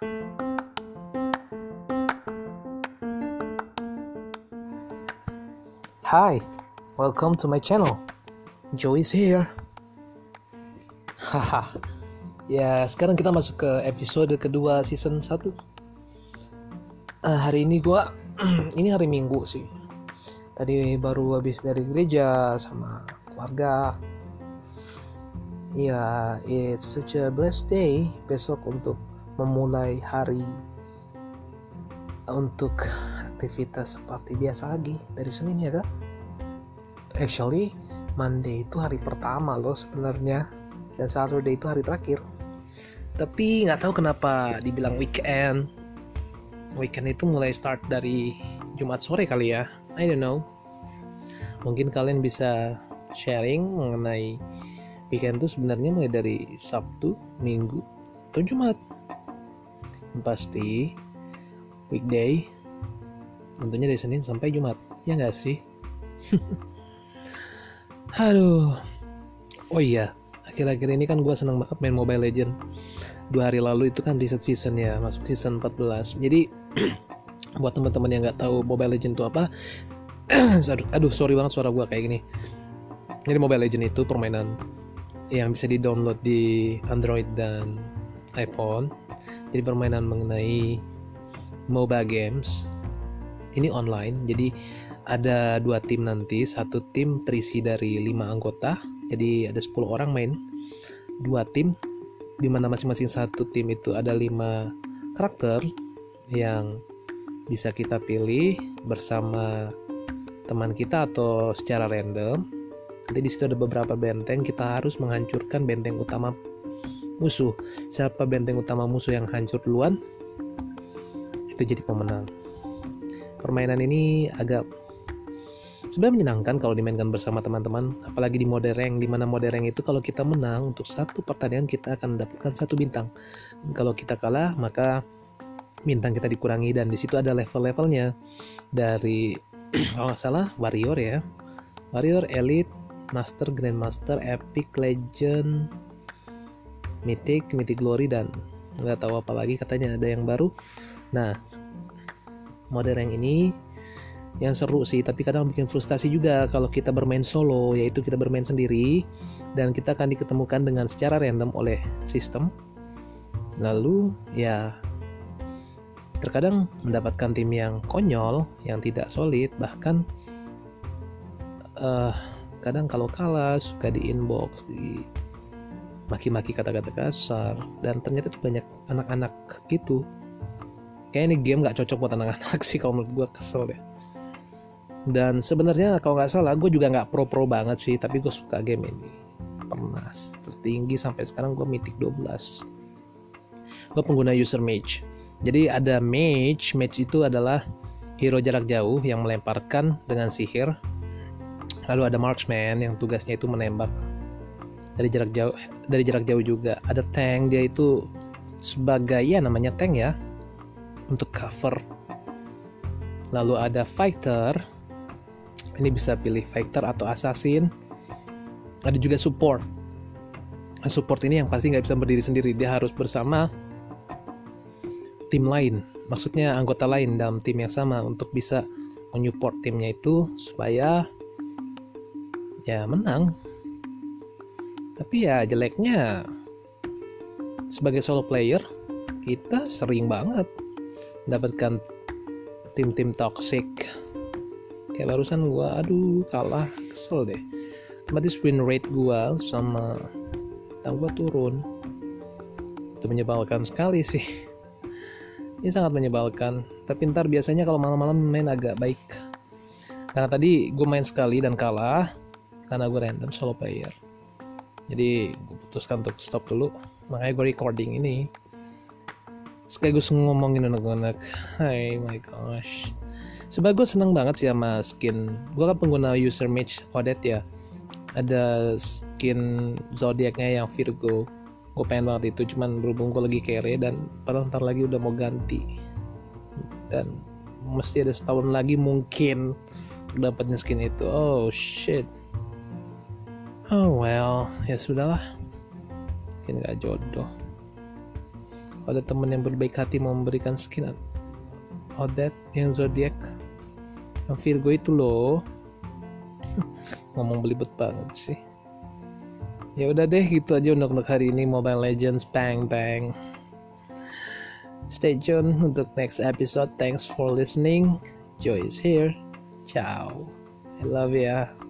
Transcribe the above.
Hi, welcome to my channel. Joe is here. Haha. ya, sekarang kita masuk ke episode kedua season 1. Uh, hari ini gua ini hari Minggu sih. Tadi baru habis dari gereja sama keluarga. Ya, it's such a blessed day besok untuk memulai hari untuk aktivitas seperti biasa lagi dari Senin ya kan? Actually, Monday itu hari pertama loh sebenarnya dan Saturday itu hari terakhir. Tapi nggak tahu kenapa dibilang weekend. Weekend itu mulai start dari Jumat sore kali ya. I don't know. Mungkin kalian bisa sharing mengenai weekend itu sebenarnya mulai dari Sabtu, Minggu, atau Jumat. Pasti weekday tentunya dari Senin sampai Jumat. Ya nggak sih? Aduh. Oh iya, akhir-akhir ini kan gue seneng banget main Mobile Legend. Dua hari lalu itu kan reset season ya, masuk season 14. Jadi buat teman-teman yang nggak tahu Mobile Legend itu apa, aduh, aduh sorry banget suara gue kayak gini. Jadi Mobile Legend itu permainan yang bisa di-download di Android dan iPhone. Jadi permainan mengenai mobile games. Ini online, jadi ada dua tim nanti. Satu tim terisi dari lima anggota. Jadi ada 10 orang main. Dua tim di mana masing-masing satu tim itu ada lima karakter yang bisa kita pilih bersama teman kita atau secara random. Nanti di situ ada beberapa benteng. Kita harus menghancurkan benteng utama musuh. Siapa benteng utama musuh yang hancur duluan? Itu jadi pemenang. Permainan ini agak sebenarnya menyenangkan kalau dimainkan bersama teman-teman apalagi di mode rank di mana mode rank itu kalau kita menang untuk satu pertandingan kita akan mendapatkan satu bintang. Kalau kita kalah maka bintang kita dikurangi dan di situ ada level-levelnya. Dari kalau nggak salah warrior ya. Warrior elite master grandmaster epic legend mythic mythic glory dan nggak tahu apa lagi katanya ada yang baru. Nah mode rank ini yang seru sih tapi kadang bikin frustasi juga kalau kita bermain solo yaitu kita bermain sendiri dan kita akan diketemukan dengan secara random oleh sistem. Lalu ya terkadang mendapatkan tim yang konyol yang tidak solid bahkan uh, kadang kalau kalah suka di inbox di maki-maki kata-kata kasar. Dan ternyata itu banyak anak-anak gitu. Kayak ini game gak cocok buat anak-anak sih kalau menurut gue kesel deh. Dan sebenarnya kalau nggak salah gue juga nggak pro pro banget sih tapi gue suka game ini. Pernah tertinggi sampai sekarang gue mythic 12 gue pengguna user mage. Jadi ada mage mage itu adalah hero jarak jauh yang melemparkan dengan sihir. Lalu ada marksman yang tugasnya itu menembak dari jarak jauh dari jarak jauh juga. Ada tank dia itu sebagai ya namanya tank ya untuk cover. Lalu ada fighter. Ini bisa pilih fighter atau assassin. Ada juga support. Support ini yang pasti nggak bisa berdiri sendiri. Dia harus bersama tim lain. Maksudnya anggota lain dalam tim yang sama untuk bisa menyupport timnya itu supaya ya menang tapi ya jeleknya. Sebagai solo player kita sering banget mendapatkan tim-tim toxic. Kayak barusan gue aduh kalah kesel deh. Otomatis win rate gue sama tang gue turun. Itu menyebalkan sekali sih. Ini sangat menyebalkan. Tapi ntar biasanya kalau malam-malam main agak baik. Karena tadi gue main sekali dan kalah karena gue random solo player jadi gue putuskan untuk stop dulu. Makanya gue recording ini. Sekaligus ngomongin anak-anak. Hai my gosh. Sebenarnya gue seneng banget sih sama skin. Gue kan pengguna user mage Odette ya. Ada skin zodiaknya yang Virgo. Gue pengen banget itu cuman berhubung gue lagi kere dan padahal ntar lagi udah mau ganti. Dan mesti ada setahun lagi mungkin dapatnya skin itu. Oh shit oh well ya sudahlah. Mungkin gak jodoh. Kalau ada temen yang berbaik hati mau memberikan skin Odet yang zodiac yang Virgo itu loh. Ngomong belibet banget sih. Ya udah deh gitu aja untuk, untuk hari ini Mobile Legends bang bang. Stay tune untuk next episode. Thanks for listening. Joy is here. Ciao. I love ya